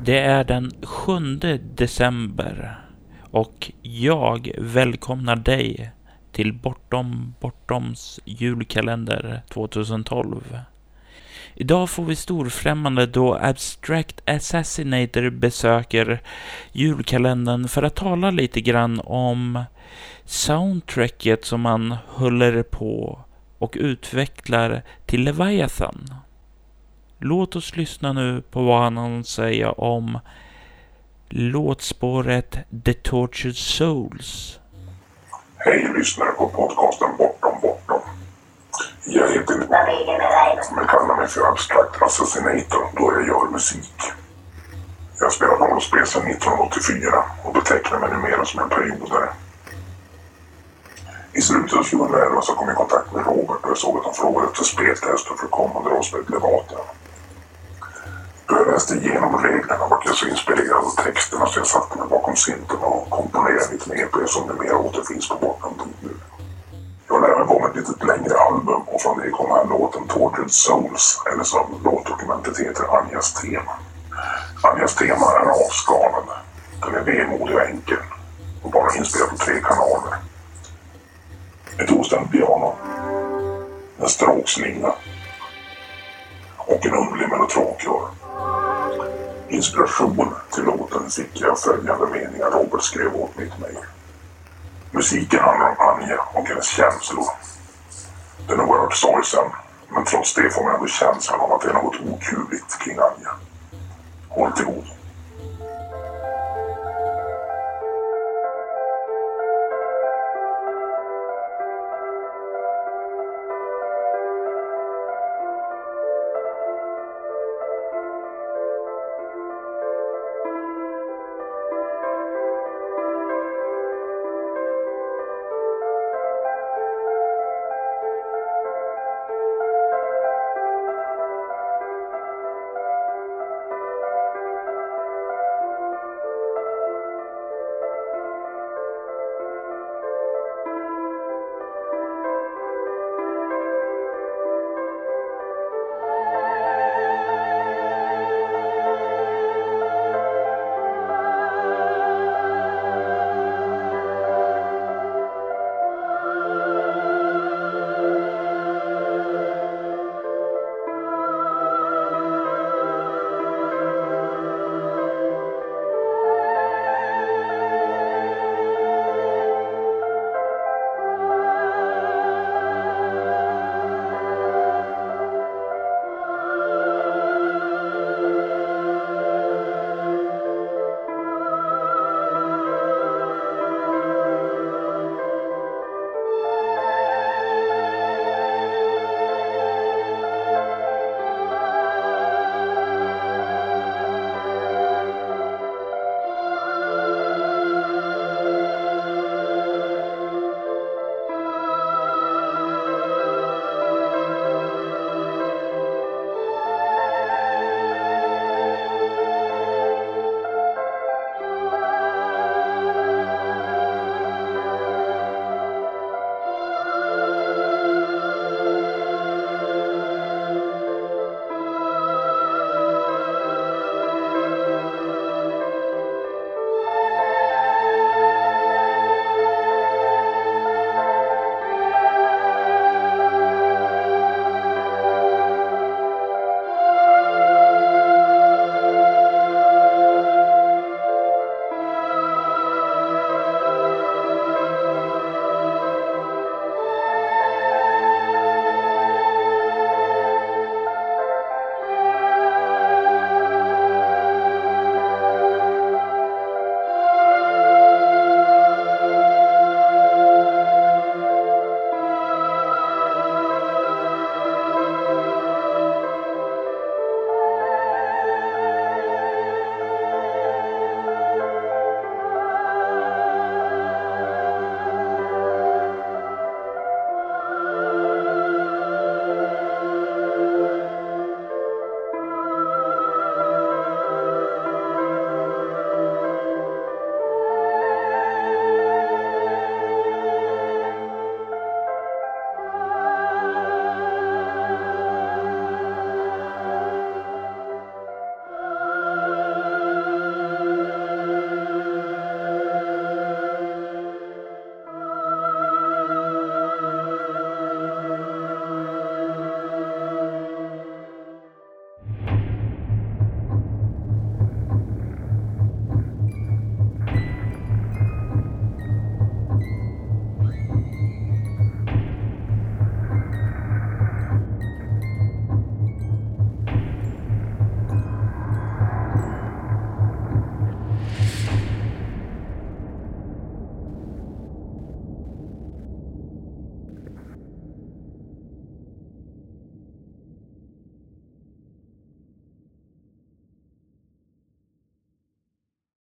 Det är den 7 december och jag välkomnar dig till Bortom Bortoms julkalender 2012. Idag får vi storfrämmande då Abstract Assassinator besöker julkalendern för att tala lite grann om soundtracket som man håller på och utvecklar till Leviathan. Låt oss lyssna nu på vad han har att säga om låtspåret The Tortured Souls. Hej lyssnare på podcasten Bortom Bortom. Jag heter... Men kallar mig för Abstract Assassinator då jag gör musik. Jag har spelat rollspel sedan 1984 och betecknar mig numera som en periodare. I slutet av 2011 så kom jag i kontakt med Robert och jag såg att han frågade efter speltester för kommande rollspelet Levaten. Jag läste igenom reglerna och jag så inspirerad av texterna så jag satte mig bakom synten och komponerade lite mer på det som numera återfinns på bortom.nu. Jag lär mig på med ett lite längre album och från det kom här låten Tortured Souls, eller som låtdokumentet heter, Anjas tema. Anjas tema är avskalad. Den är vemodig och enkel och bara inspelad på tre kanaler. Ett ostämt piano, en stråkslinga och en underlig melotronskör. Inspiration till låten fick jag följande meningar Robert skrev åt mitt mejl. Musiken handlar om Anja och hennes känslor. Den är oerhört sorgsen, men trots det får man ändå känslan av att det är något okuvligt kring Anja. Håll till godo.